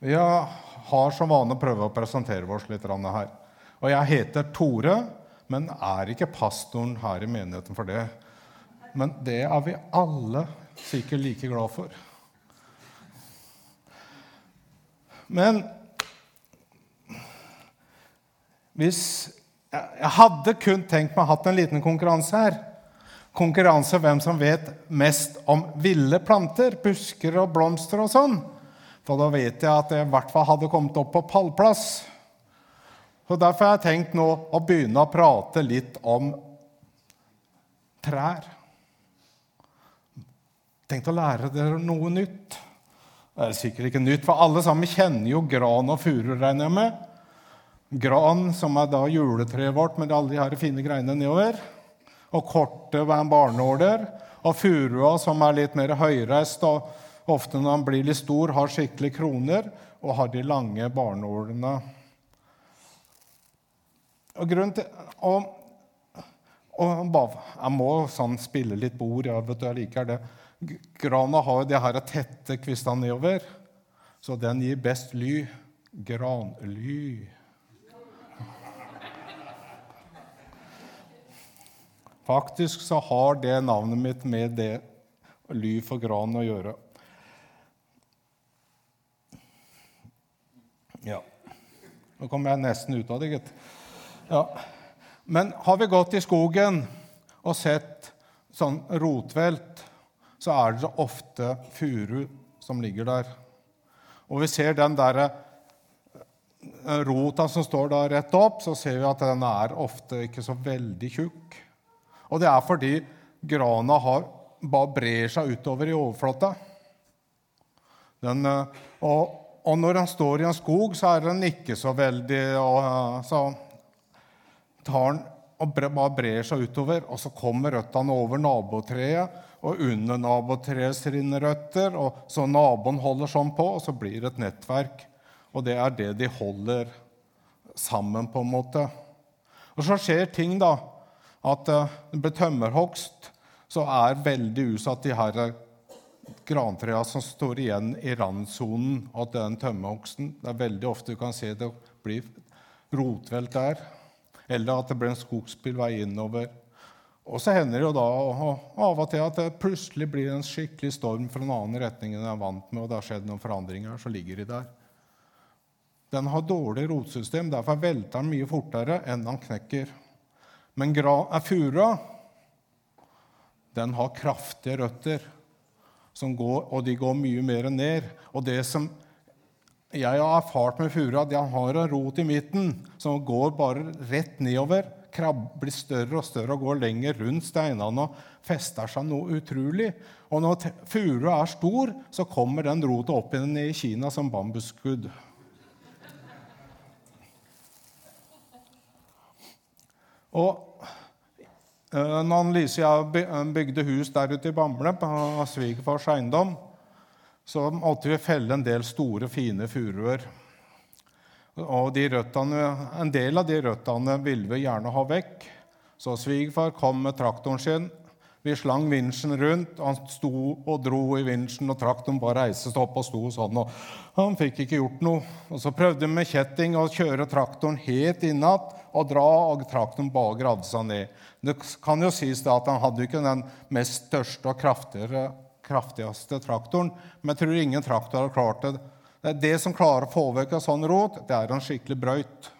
Vi har som vane å prøve å presentere oss litt her. Og jeg heter Tore, men er ikke pastoren her i menigheten for det. Men det er vi alle sikkert like glad for. Men hvis Jeg hadde kun tenkt meg å hatt en liten konkurranse her. Konkurranse hvem som vet mest om ville planter, busker og blomster og sånn. For da vet jeg at jeg i hvert fall hadde kommet opp på pallplass. Og Derfor har jeg tenkt nå å begynne å prate litt om trær. Tenkt å lære dere noe nytt. Det er sikkert ikke nytt, for alle sammen kjenner jo gran og furu, regner jeg med. Gran, som er da juletreet vårt med alle de her fine greinene nedover. Og korte barneåler. Og furua, som er litt mer høyreist og ofte når han blir litt stor, har skikkelig kroner og har de lange barnålene. Og grunnen til og, og Jeg må sånn spille litt bord. Ja, vet du, jeg liker det. Grana har jo de her tette kvistene nedover, så den gir best ly. Granly. Faktisk så har det navnet mitt med det ly for gran å gjøre. Nå kommer jeg nesten ut av det, gitt. Ja. Men har vi gått i skogen og sett sånn rotvelt, så er det ofte furu som ligger der. Og vi ser den der eh, rota som står da rett opp, så ser vi at den er ofte ikke så veldig tjukk. Og det er fordi grana har, bare brer seg utover i overflata. Den, eh, og og når han står i en skog, så er han ikke så veldig og, Så tar han og bare brer seg utover, og så kommer røttene over nabotreet, og under nabotreet rinner røtter, og så naboen holder sånn på, og så blir det et nettverk. Og det er det de holder sammen, på en måte. Og så skjer ting, da. At eh, det blir tømmerhogst, så er veldig utsatt de her grantrea som står igjen i randsonen av den tømmerhogsten. Det er veldig ofte du kan se det blir rotvelt der, eller at det blir en skogsbilvei innover. Og så hender det jo da av og til at det plutselig blir en skikkelig storm fra en annen retning enn jeg er vant med, og det har skjedd noen forandringer, så ligger de der. Den har dårlig rotsystem, derfor velter den mye fortere enn den knekker. Men furua den har kraftige røtter går, og de går mye mer ned. Og det som jeg har erfart med furu, at jeg har en rot i midten som går bare rett nedover. Krabb blir større og større og går lenger rundt steinene og fester seg noe utrolig. Og når furu er stor, så kommer den rota opp igjen i Kina som bambusskudd. Og når Lise og jeg eh, bygde hus der ute i Bamble, på svigerfars eiendom, så måtte vi felle en del store, fine furuer. Og de røttene, en del av de røttene ville vi gjerne ha vekk. Så svigerfar kom med traktoren sin. Vi slang vinsjen rundt. Han sto og dro i vinsjen, og traktoren bare reiste seg opp og sto sånn. og Han fikk ikke gjort noe. Og Så prøvde vi med kjetting å kjøre traktoren helt innatt og dra, og traktoren bare gravde seg ned. Det kan jo sies at han hadde ikke den mest største og kraftigste traktoren, men jeg tror ingen traktor har klart det. Det, det som klarer å få vekk en sånn rot, det er en skikkelig brøyt.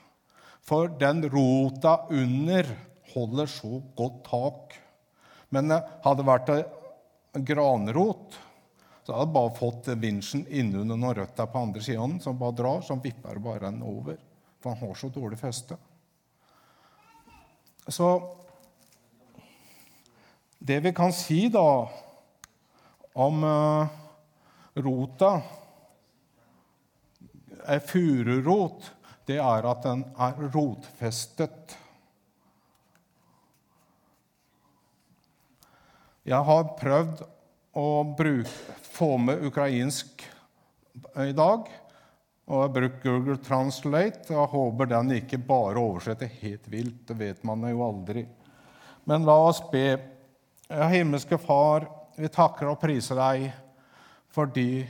For den rota under holder så godt tak. Men hadde det vært granrot, så hadde jeg bare fått vinsjen innunder noen røtter på andre siden, som bare drar, så vipper bare den over. For han har så dårlig feste. Så det vi kan si da om uh, rota, ei fururot, det er at den er rotfestet. Jeg har prøvd å bruke, få med ukrainsk i dag. Og jeg brukt Google Translate. og Jeg håper den ikke bare oversetter helt vilt. Det vet man jo aldri. Men la oss be. Ja, himmelske Far, vi takker og priser deg fordi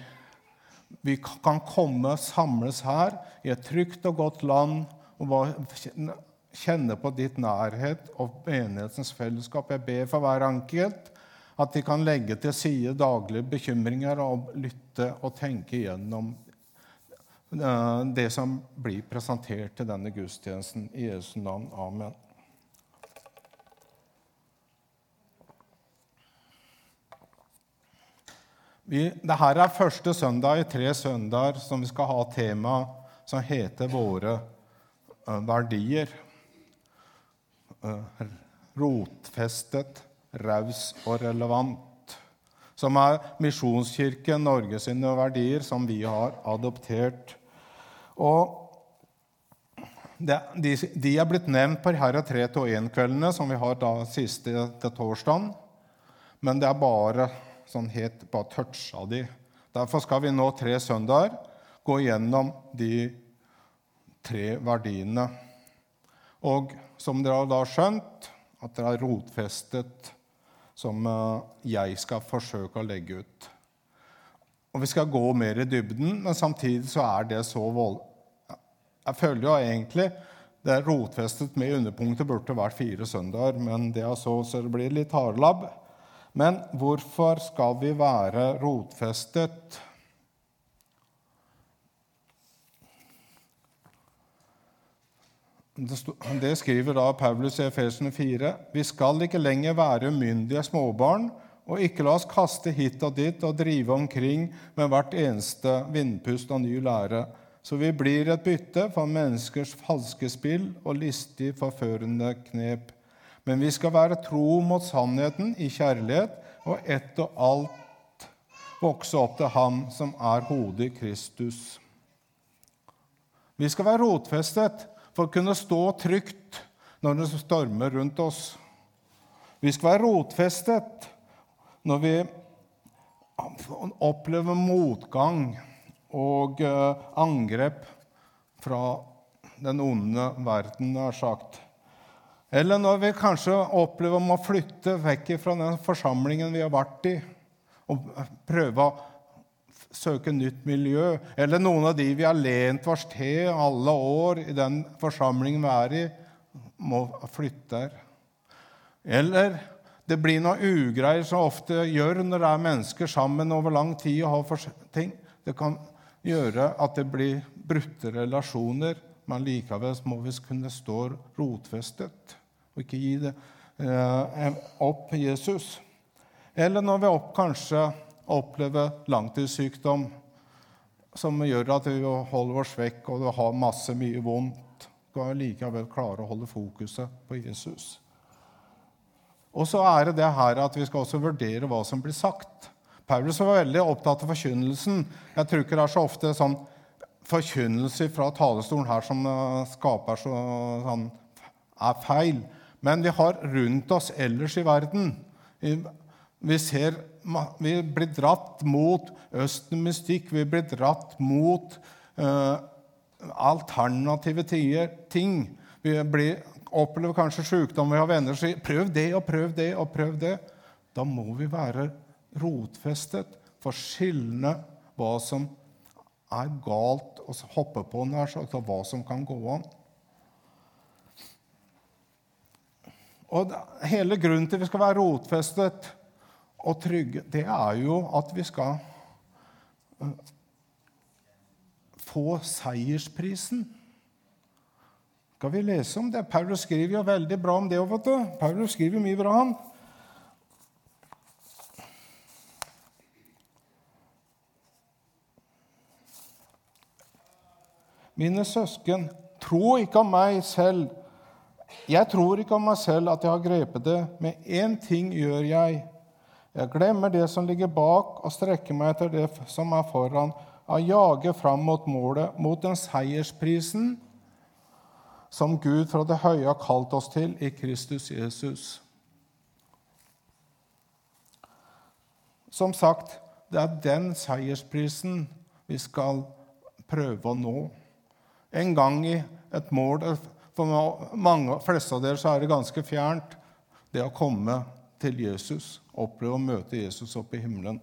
vi kan komme, og samles her i et trygt og godt land og kjenne på ditt nærhet og menighetens fellesskap. Jeg ber for hver enkelt at de kan legge til side daglige bekymringer og lytte og tenke igjennom eh, det som blir presentert til denne gudstjenesten. I Jesu navn. Amen. Dette er første søndag i tre søndager som vi skal ha tema som heter 'Våre uh, verdier'. Uh, rotfestet, raus og relevant. Som er Misjonskirken Norge sine verdier, som vi har adoptert. Og de, de, er blitt nevnt på disse tre til én-kveldene, som vi har da siste til torsdag. Men det er bare sånn helt bare toucha de. Derfor skal vi nå tre søndager gå gjennom de tre verdiene. Og som dere har da skjønt, at dere har rotfestet, som eh, jeg skal forsøke å legge ut. Og Vi skal gå mer i dybden, men samtidig så er det så vold... Jeg føler jo egentlig det er rotfestet med underpunktet burde vært fire søndager, men det er så, så det blir litt hardlabb. Men hvorfor skal vi være rotfestet? Det skriver da Paulus i Efesene 4. Vi skal ikke lenger være umyndige småbarn og ikke la oss kaste hit og dit og drive omkring med hvert eneste vindpust og ny lære, så vi blir et bytte for menneskers falske spill og listig forførende knep. Men vi skal være tro mot sannheten i kjærlighet og ett og alt vokse opp til Ham som er hodet i Kristus. Vi skal være rotfestet for å kunne stå trygt når det stormer rundt oss. Vi skal være rotfestet når vi opplever motgang og eh, angrep fra den onde verden, har sagt. Eller når vi kanskje opplever å flytte vekk fra den forsamlingen vi har vært i, og prøve å søke nytt miljø. Eller noen av de vi har lent oss til alle år i den forsamlingen vi er i, må flytte der. Eller det blir noe ugreier som ofte gjør når det er mennesker sammen over lang tid og har ting. Det kan gjøre at det blir brutte relasjoner, men likevel må vi kunne stå rotfestet og ikke gi det eh, opp Jesus. Eller når vi opp, kanskje opplever langtidssykdom som gjør at vi holder oss vekk og har masse mye vondt, skal likevel klare å holde fokuset på Jesus. Og så er det det her at vi skal også vurdere hva som blir sagt. Paulus var veldig opptatt av forkynnelsen. Jeg tror ikke det er så ofte sånn forkynnelse fra talerstolen her som eh, skaper så, sånn, er feil. Men vi har rundt oss ellers i verden Vi, ser, vi blir dratt mot østenmystikk, vi blir dratt mot uh, alternative ting. Vi blir, opplever kanskje sykdom, vi har venner som sier 'prøv det og prøv det og prøv det'. Da må vi være rotfestet for skillene hva som er galt å hoppe på, nær sagt, og hva som kan gå an. Og Hele grunnen til vi skal være rotfestet og trygge, det er jo at vi skal øh, få seiersprisen. Skal vi lese om det? Paulus skriver jo veldig bra om det òg, vet du. Paulus skriver mye bra, han. Mine søsken, tro ikke om meg selv jeg tror ikke om meg selv at jeg har grepet det, men én ting gjør jeg. Jeg glemmer det som ligger bak, og strekker meg etter det som er foran, og jager fram mot målet, mot den seiersprisen som Gud fra det høye har kalt oss til i Kristus Jesus. Som sagt, det er den seiersprisen vi skal prøve å nå. En gang i et mål for mange, fleste av dere så er det ganske fjernt, det å komme til Jesus, oppleve å møte Jesus oppe i himmelen.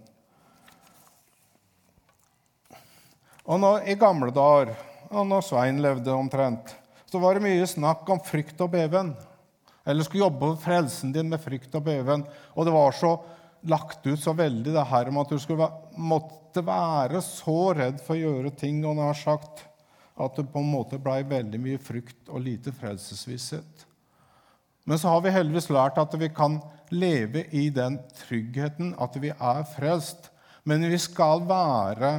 Og når, I gamle dager, og når Svein levde omtrent, så var det mye snakk om frykt og beven. Eller skulle jobbe for frelsen din med frykt og beven. Og det var så lagt ut så veldig det her om at du skulle, måtte være så redd for å gjøre ting og nær sagt, at det på en måte blei veldig mye frykt og lite frelsesvisshet. Men så har vi heldigvis lært at vi kan leve i den tryggheten at vi er frelst. Men vi skal være,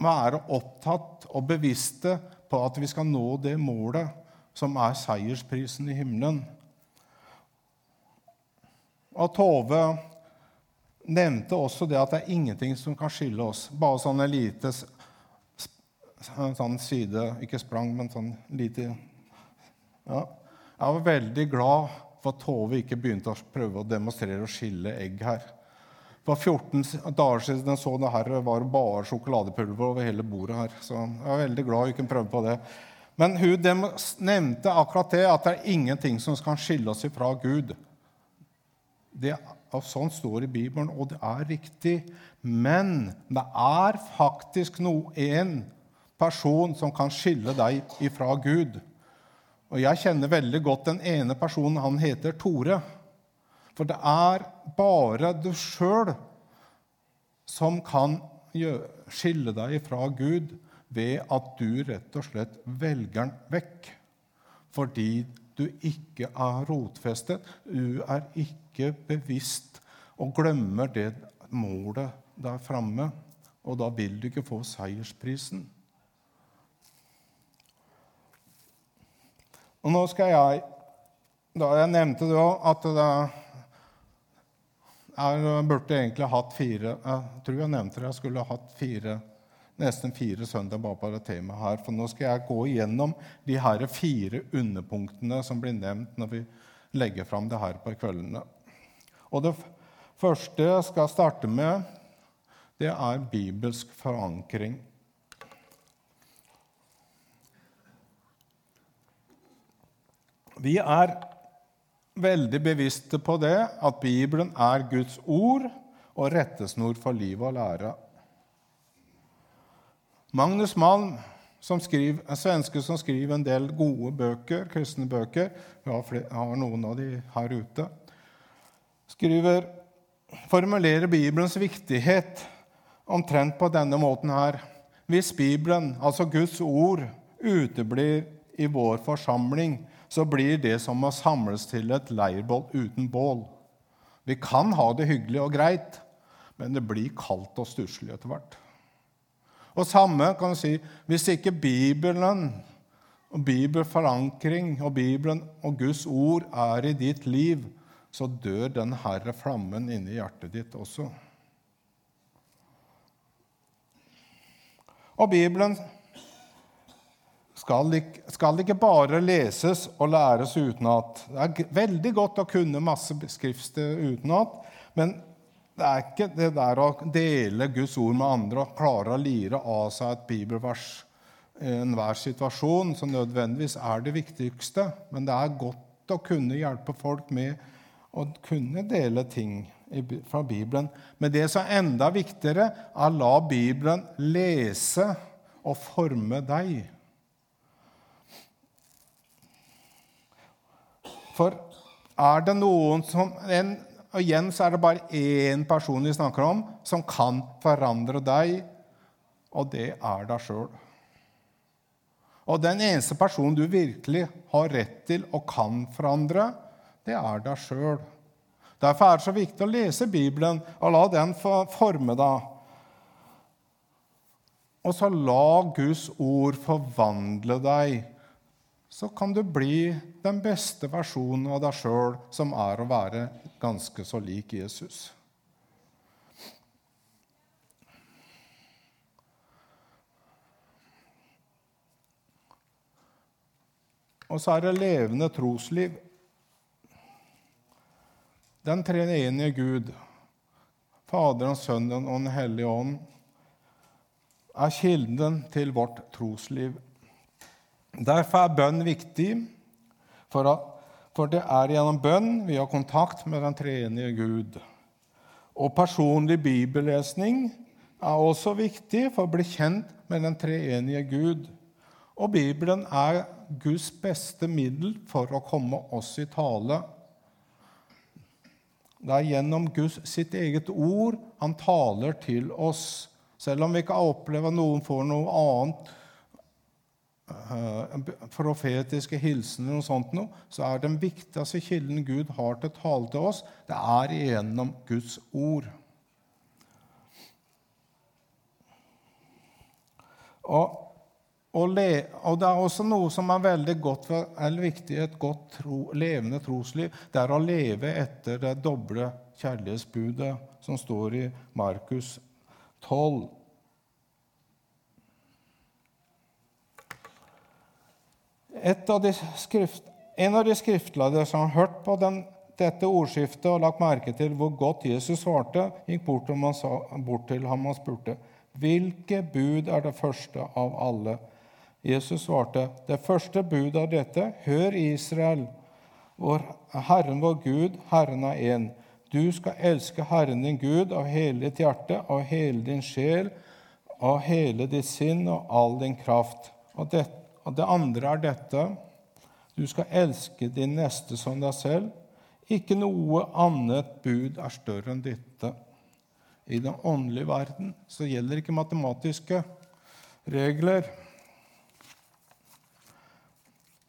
være opptatt og bevisste på at vi skal nå det målet som er seiersprisen i himmelen. Og Tove nevnte også det at det er ingenting som kan skille oss. Bare sånn en lite sånn side Ikke sprang, men sånn lite ja. Jeg var veldig glad for at Tove ikke begynte å prøve å demonstrere og skille egg her. For 14 dager siden jeg så det her, var det bare sjokoladepulver over hele bordet her. Så jeg er veldig glad hun kunne prøve på det. Men hun nevnte akkurat det, at det er ingenting som kan skille oss ifra Gud. Det, og sånn står det i Bibelen, og det er riktig. Men det er faktisk noe, en person som kan skille deg ifra Gud. Og jeg kjenner veldig godt den ene personen. Han heter Tore. For det er bare du sjøl som kan skille deg ifra Gud ved at du rett og slett velger den vekk. Fordi du ikke er rotfestet, du er ikke bevisst og glemmer det målet der framme. Og da vil du ikke få seiersprisen. Og nå skal jeg da Jeg nevnte det òg at det jeg burde egentlig hatt fire Jeg tror jeg nevnte det. Jeg skulle hatt fire nesten fire søndag bare på det temaet her. For nå skal jeg gå igjennom de her fire underpunktene som blir nevnt når vi legger fram det her på kveldene. Og det første jeg skal starte med, det er bibelsk forankring. Vi er veldig bevisste på det at Bibelen er Guds ord og rettesnor for liv og lære. Magnus Malm, som skriver, en svenske som skriver en del gode bøker, kristne bøker Vi har, flere, har noen av de her ute. Skriver formulerer Bibelens viktighet omtrent på denne måten her. Hvis Bibelen, altså Guds ord, uteblir i vår forsamling, så blir det som å samles til et leirbål uten bål. Vi kan ha det hyggelig og greit, men det blir kaldt og stusslig etter hvert. Og samme kan du si hvis ikke Bibelen og bibelforankring og Bibelen og Guds ord er i ditt liv, så dør den herre flammen inni hjertet ditt også. Og Bibelen skal skal ikke bare leses og læres utenat. Det er veldig godt å kunne masse skrifter utenat, men det er ikke det der å dele Guds ord med andre og klare å lire av seg et bibelvers i enhver situasjon som nødvendigvis er det viktigste. Men det er godt å kunne hjelpe folk med å kunne dele ting fra Bibelen. Men det som er enda viktigere, er å la Bibelen lese og forme deg. For er det noen som en og igjen så er det bare én person vi snakker om, som kan forandre deg, og det er deg sjøl. Og den eneste personen du virkelig har rett til og kan forandre, det er deg sjøl. Derfor er det så viktig å lese Bibelen og la den forme deg. Og så la Guds ord forvandle deg så kan du bli den beste versjonen av deg sjøl, som er å være ganske så lik Jesus. Og så er det levende trosliv. Den treenige Gud, Faderen, Sønnen og Den hellige ånd, er kilden til vårt trosliv. Derfor er bønn viktig, for, at, for det er gjennom bønn vi har kontakt med den treenige Gud. Og personlig bibellesning er også viktig for å bli kjent med den treenige Gud. Og Bibelen er Guds beste middel for å komme oss i tale. Det er gjennom Guds sitt eget ord han taler til oss. Selv om vi ikke opplever noen får noe annet profetiske hilsener, og sånt noe, så er den viktigste kilden Gud har til å tale til oss, det er gjennom Guds ord. Og, og, le, og, det er også noe som er veldig godt eller viktig i et godt tro, levende trosliv. Det er å leve etter det doble kjærlighetsbudet som står i Markus 12. Av skrift, en av de skriftlærde som har hørt på den, dette ordskiftet og lagt merke til hvor godt Jesus svarte, gikk bort, sa, bort til ham og spurte Hvilke bud er det første av alle? Jesus svarte, det første bud er dette, hør Israel, vår Herren vår Gud, Herren er én. Du skal elske Herren din Gud av hele ditt hjerte, av hele din sjel, av hele ditt sinn og all din kraft. Og det, og det andre er dette, du skal elske din neste som deg selv. Ikke noe annet bud er større enn dette. I den åndelige verden så gjelder ikke matematiske regler.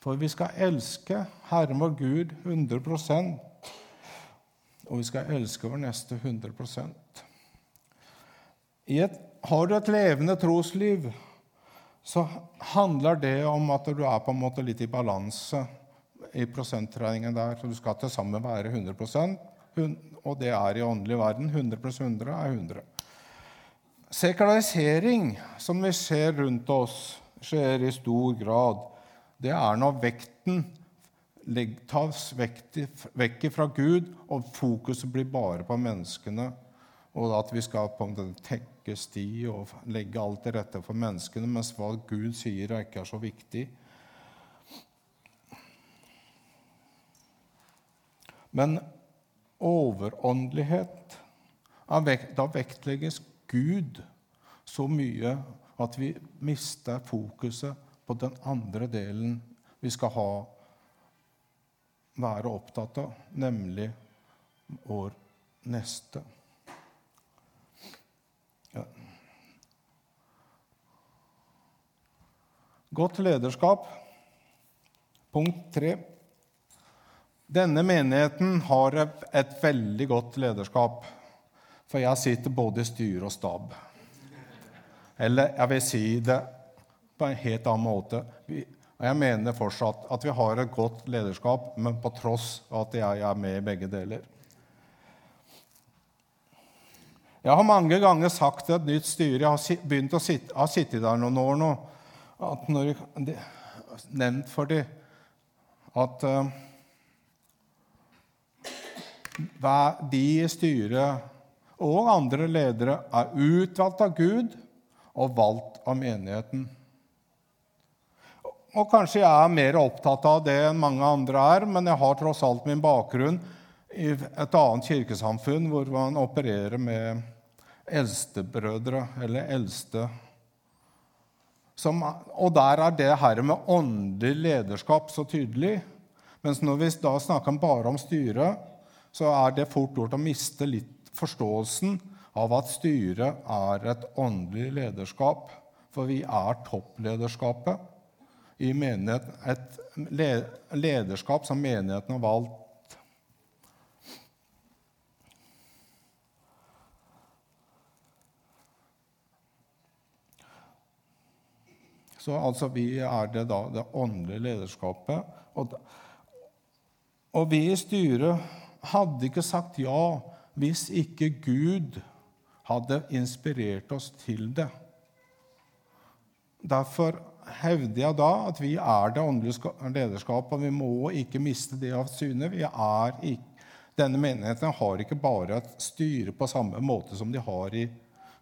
For vi skal elske Herren vår Gud 100% og vi skal elske vår neste 100 I et, Har du et levende trosliv, så handler det om at du er på en måte litt i balanse i prosentregningen der. Så du skal til sammen være 100% og det er i åndelig verden. 100 pluss 100 er 100. Sekularisering, som vi ser rundt oss, skjer i stor grad. Det er når vekten tas vekk fra Gud, og fokuset blir bare på menneskene. Og at vi skal på en tekke sti og legge alt til rette for menneskene, mens hva Gud sier, er ikke er så viktig. Men overåndelighet. Da vektlegges Gud så mye at vi mister fokuset på den andre delen vi skal ha, være opptatt av, nemlig vår neste. Godt lederskap. Punkt tre. Denne menigheten har et veldig godt lederskap, for jeg sitter både i styre og stab. Eller jeg vil si det på en helt annen måte. Og jeg mener fortsatt at vi har et godt lederskap, men på tross av at jeg er med i begge deler. Jeg har mange ganger sagt til et nytt styre Jeg har begynt å sitte, har sittet der noen år nå. At når jeg, Nevnt for dem at uh, de i styret og andre ledere er utvalgt av Gud og valgt av menigheten. Og Kanskje jeg er mer opptatt av det enn mange andre er, men jeg har tross alt min bakgrunn i et annet kirkesamfunn hvor man opererer med eldstebrødre, eller eldste. Som, og der er det her med åndelig lederskap så tydelig. Mens når vi da snakker bare om styret, så er det fort gjort å miste litt forståelsen av at styret er et åndelig lederskap. For vi er topplederskapet i menigheten. Et lederskap som menigheten har valgt. Så altså, vi er det da det åndelige lederskapet. Og, og vi i styret hadde ikke sagt ja hvis ikke Gud hadde inspirert oss til det. Derfor hevder jeg da at vi er det åndelige lederskapet, og vi må ikke miste det av syne. denne menigheten har ikke bare et styre på samme måte som de har i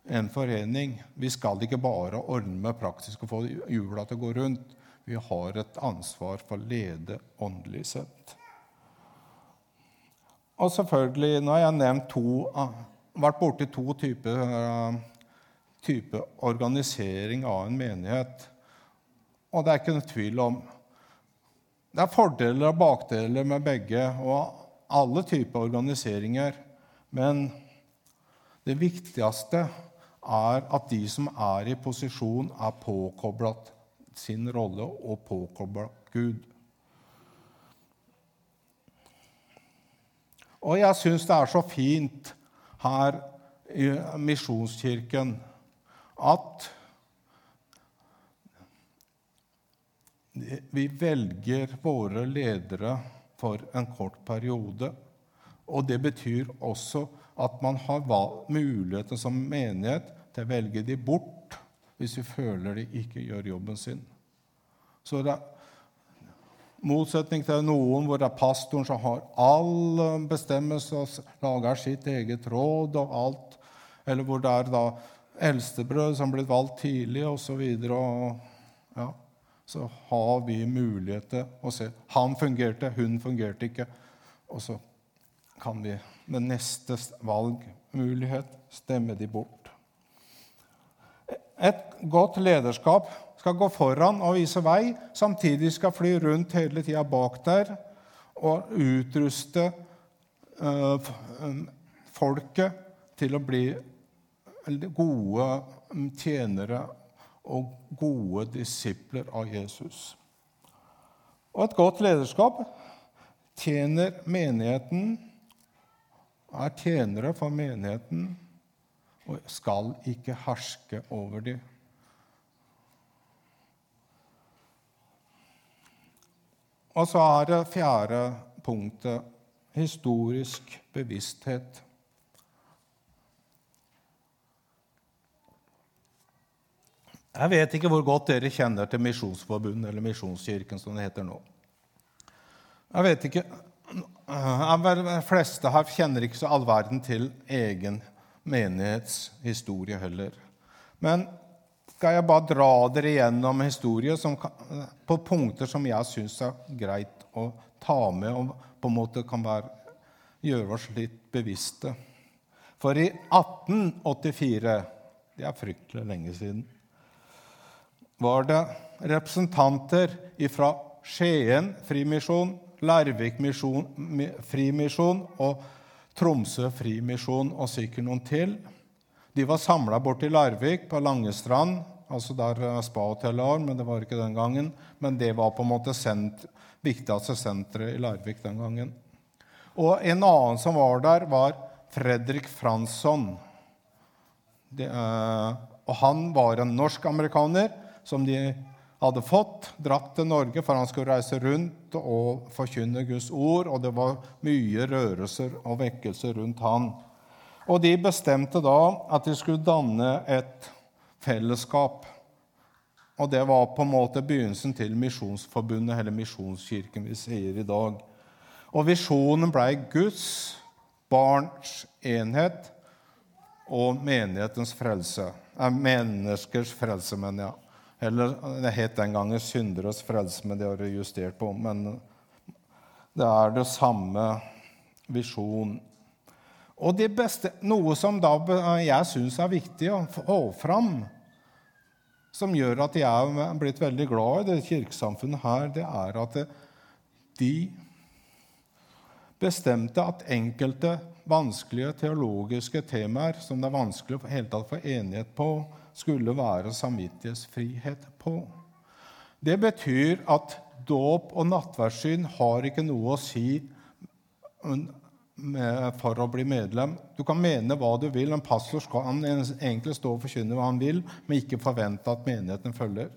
en forening. Vi skal ikke bare ordne med praktisk og få hjula til å gå rundt. Vi har et ansvar for å lede åndelig sett. Og selvfølgelig, nå har jeg nevnt to, vært borti to typer uh, type organisering av en menighet. Og det er ikke noe tvil om Det er fordeler og bakdeler med begge og alle typer organiseringer. Men det viktigste er at de som er i posisjon, er påkoblet sin rolle og påkoblet Gud. Og jeg syns det er så fint her i Misjonskirken at vi velger våre ledere for en kort periode. Og det betyr også at man har muligheten som menighet til velger de bort hvis vi føler de ikke gjør jobben sin. Så det er motsetning til noen hvor det er pastoren som har all bestemmelse og lager sitt eget råd og alt, eller hvor det er da eldstebrød som blir valgt tidlig, osv. Ja, så har vi mulighet til å se han fungerte, hun fungerte ikke. Og så kan vi med neste valgmulighet stemme de bort. Et godt lederskap skal gå foran og vise vei, samtidig skal fly rundt hele tida bak der og utruste uh, folket til å bli gode tjenere og gode disipler av Jesus. Og et godt lederskap tjener menigheten, er tjenere for menigheten og skal ikke herske over dem. Og så er det fjerde punktet historisk bevissthet. Jeg vet ikke hvor godt dere kjenner til Misjonsforbundet eller Misjonskirken, som det heter nå. Jeg vet ikke, De fleste her kjenner ikke så all verden til egen menighetshistorie heller. Men skal jeg bare dra dere gjennom historie som, på punkter som jeg syns er greit å ta med, og på en måte kan være, gjøre oss litt bevisste. For i 1884 Det er fryktelig lenge siden. Var det representanter fra Skien frimisjon, Larvik frimisjon og Tromsø Frimisjon og sikkert noen til. De var samla borti Larvik, på Langestrand, altså der spahotellet var, men det var ikke den gangen. Men det var på en måte sent, viktigste senteret i Larvik den gangen. Og en annen som var der, var Fredrik Fransson. Det, eh, og han var en norsk-amerikaner som de hadde fått, dratt til Norge for han skulle reise rundt og forkynne Guds ord. Og det var mye rørelser og vekkelser rundt han. Og de bestemte da at de skulle danne et fellesskap. Og det var på en måte begynnelsen til Misjonsforbundet, eller Misjonskirken, vi sier i dag. Og visjonen blei Guds, barns enhet og menighetens frelse. Menneskers frelse, mener jeg. Eller det het den gangen 'synderes frelse', men det har det justert på. Men det er det samme visjon. Og det beste, noe som da jeg syns er viktig å få fram, som gjør at jeg er blitt veldig glad i det kirkesamfunnet her, det er at de bestemte at enkelte vanskelige teologiske temaer som det er vanskelig å få enighet på, skulle være samvittighetsfrihet på. Det betyr at dåp og nattverdssyn har ikke noe å si for å bli medlem. Du kan mene hva du vil. En pastor skal egentlig stå og forkynne hva han vil, men ikke forvente at menigheten følger.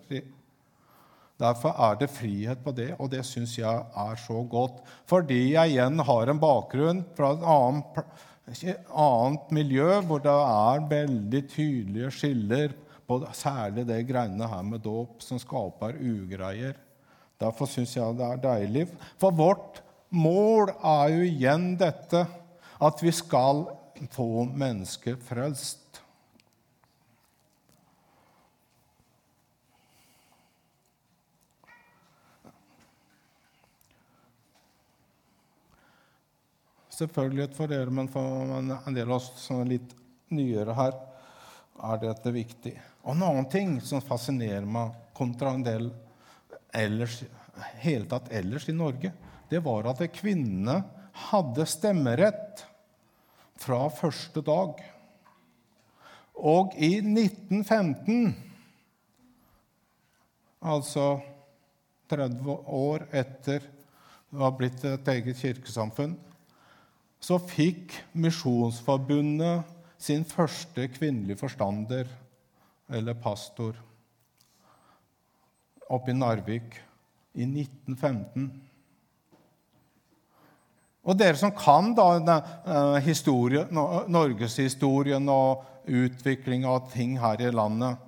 Derfor er det frihet på det, og det syns jeg er så godt. Fordi jeg igjen har en bakgrunn fra et annet miljø hvor det er veldig tydelige skiller på særlig det greiene her med dåp som skaper ugreier. Derfor syns jeg det er deilig. For vårt mål er jo igjen dette at vi skal få mennesker frelst. Selvfølgelig for dere, men for en del av oss som er litt nyere her. er dette viktig. Og en annen ting som fascinerer meg kontra en del ellers, hele tatt ellers i Norge, det var at kvinnene hadde stemmerett fra første dag. Og i 1915, altså 30 år etter det var blitt et eget kirkesamfunn, så fikk Misjonsforbundet sin første kvinnelige forstander, eller pastor, oppe i Narvik i 1915. Og dere som kan da, uh, historie, norgeshistorien og utvikling av ting her i landet,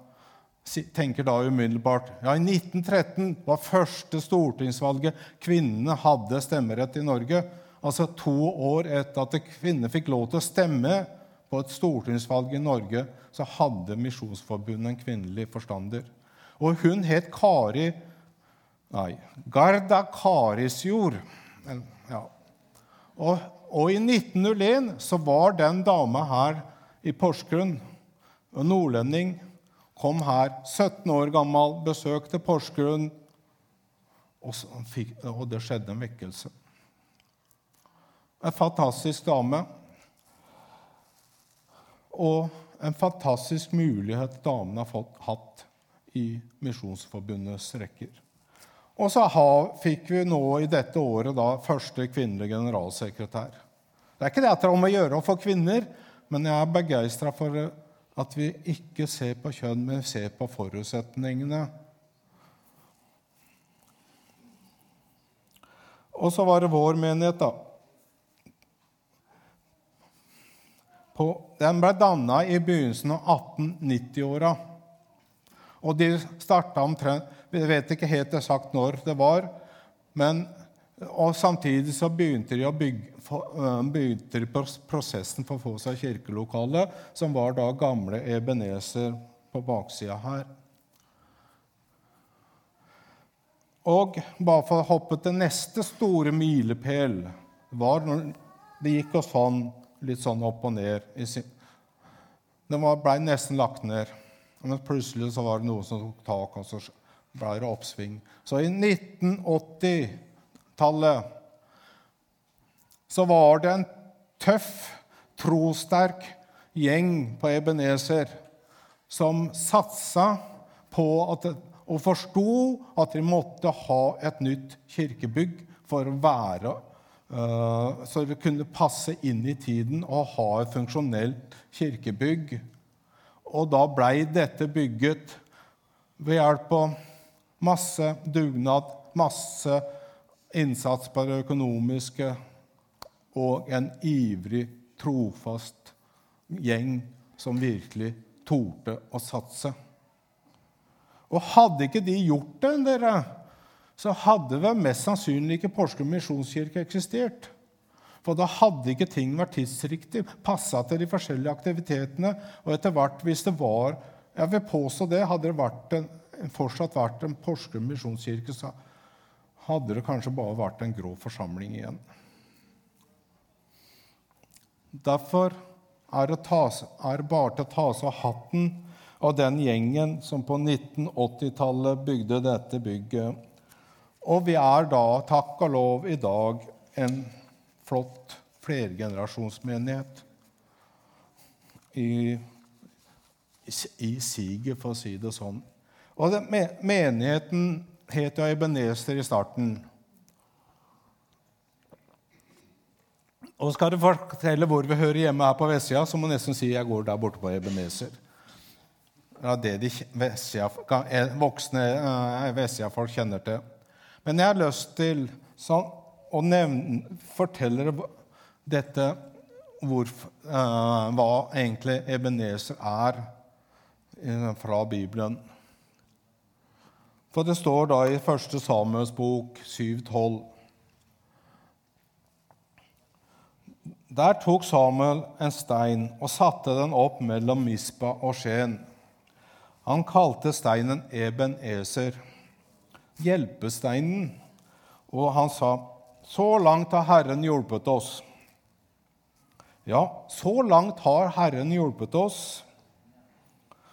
tenker da umiddelbart ja, I 1913 var første stortingsvalget kvinnene hadde stemmerett i Norge. Altså to år etter at kvinner fikk lov til å stemme på et stortingsvalg i Norge, så hadde Misjonsforbundet en kvinnelig forstander. Og hun het Kari Nei, Garda Karisjord. Ja. Og, og, i 1901 så var den dama her i Porsgrunn, en nordlending, kom her 17 år gammel, besøkte Porsgrunn, og, fikk, og det skjedde en vekkelse. En fantastisk dame. Og en fantastisk mulighet damene har fått, hatt i Misjonsforbundets rekker. Og så fikk vi nå i dette året da første kvinnelige generalsekretær. Det er ikke det at det er om å gjøre å få kvinner, men jeg er begeistra for at vi ikke ser på kjønn, men ser på forutsetningene. Og så var det vår menighet, da. På, den ble danna i begynnelsen av 1890-åra. Og de starta omtrent Vi vet ikke helt eksakt når det var. men og Samtidig så begynte de, bygge, begynte de prosessen for å få seg kirkelokale, som var da gamle Ebenezer på baksida her. Og bare for å hoppe til neste store milepæl var når det gikk og sånn litt sånn opp og ned. Den ble nesten lagt ned. Men plutselig så var det noen som tok tak, og så ble det oppsving. Så i 1980-tallet så var det en tøff, trosterk gjeng på Ebenezer som satsa på at, og forsto at de måtte ha et nytt kirkebygg for å være så det kunne passe inn i tiden og ha et funksjonelt kirkebygg. Og da blei dette bygget ved hjelp av masse dugnad, masse innsats på det økonomiske og en ivrig, trofast gjeng som virkelig torde å satse. Og hadde ikke de gjort det, dere, så hadde vel mest sannsynlig ikke Porsgrunn misjonskirke eksistert. For da hadde ikke ting vært tidsriktig, passa til de forskjellige aktivitetene. Og etter hvert, hvis det var Jeg vil påstå det. Hadde det vært en, fortsatt vært en Porsgrunn misjonskirke, så hadde det kanskje bare vært en grå forsamling igjen. Derfor er det, ta, er bare til å ta seg av hatten av den gjengen som på 1980-tallet bygde dette bygget og vi er da, takk og lov, i dag en flott flergenerasjonsmenighet i, i siget, for å si det sånn. Og det, Menigheten het jo Ebenezer i starten. Og skal du fortelle hvor vi hører hjemme her på vestsida, så må du nesten si jeg går der borte på Ebenezer. Ja, det de voksne eh, vestsida-folk kjenner til. Men jeg har lyst til sånn, å nevne, fortelle dette hvor, eh, hva egentlig Ebenezer er uh, fra Bibelen. For det står da i 1. Samuels bok 7,12 Der tok Samuel en stein og satte den opp mellom Mispa og Skien. Han kalte steinen Eben Eser hjelpesteinen. Og han sa, 'Så langt har Herren hjulpet oss.' Ja, så langt har Herren hjulpet oss.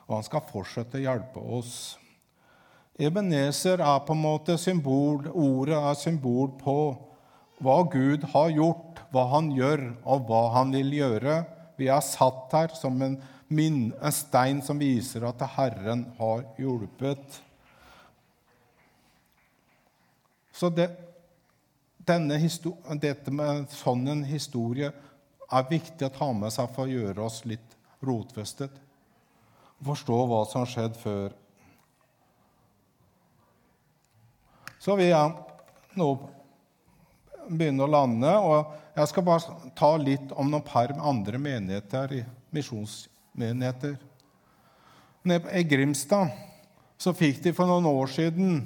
og han skal fortsette å hjelpe oss. Ebenezer er på en måte symbol, ordet er symbol på hva Gud har gjort, hva han gjør, og hva han vil gjøre. Vi er satt her som en, min, en stein som viser at Herren har hjulpet. Så det, denne, dette med sånn en historie er viktig å ta med seg for å gjøre oss litt rotfestet. Forstå hva som har skjedd før. Så vil jeg nå begynne å lande. og Jeg skal bare ta litt om noen par andre menigheter, misjonsmenigheter. I Grimstad så fikk de for noen år siden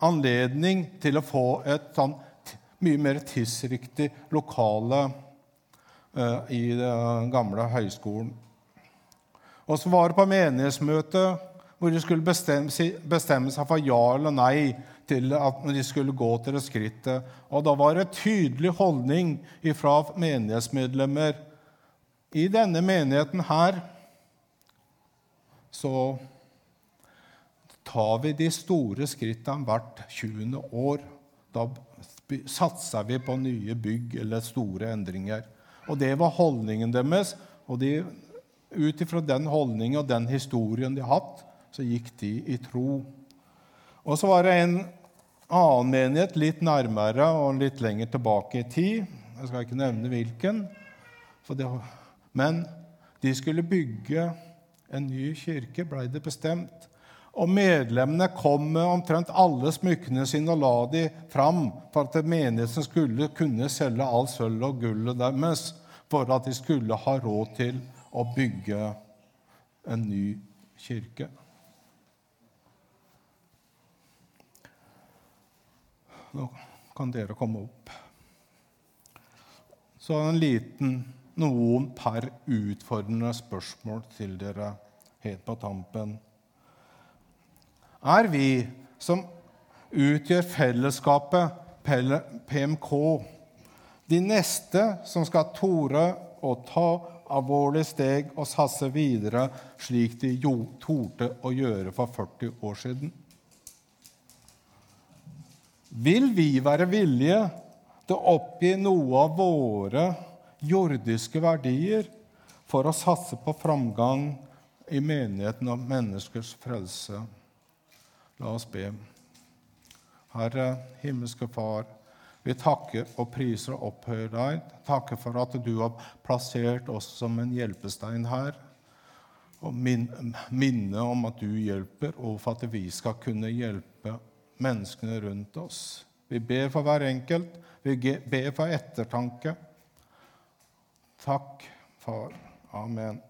anledning til å få et sånn mye mer tidsriktig lokale uh, i den gamle høyskolen. Og så var det på menighetsmøtet hvor de skulle bestemme, seg for ja eller nei til at de skulle gå til det skrittet. Og da var det tydelig holdning fra menighetsmedlemmer. I denne menigheten her så tar vi de store skrittene hvert 20. år. Da satser vi på nye bygg eller store endringer. Og det var holdningen deres. Og de, ut ifra den holdningen og den historien de hatt, så gikk de i tro. Og så var det en annen menighet litt nærmere og litt lenger tilbake i tid. Jeg skal ikke nevne hvilken. Det, men de skulle bygge en ny kirke, blei det bestemt. Og medlemmene kom med omtrent alle smykkene sine og la de fram for at menigheten skulle kunne selge all sølv og gullet deres for at de skulle ha råd til å bygge en ny kirke. Nå kan dere komme opp. Så en liten, noen per utfordrende spørsmål til dere helt på tampen er vi som utgjør fellesskapet PMK, de neste som skal tore å ta alvorlige steg og satse videre, slik de torde å gjøre for 40 år siden? Vil vi være villige til å oppgi noe av våre jordiske verdier for å satse på framgang i menigheten og menneskers frelse? La oss be. Herre, himmelske Far, vi takker og priser og opphøyer deg. Takker for at du har plassert oss som en hjelpestein her. Og minne om at du hjelper, og for at vi skal kunne hjelpe menneskene rundt oss. Vi ber for hver enkelt. Vi ber for ettertanke. Takk, Far. Amen.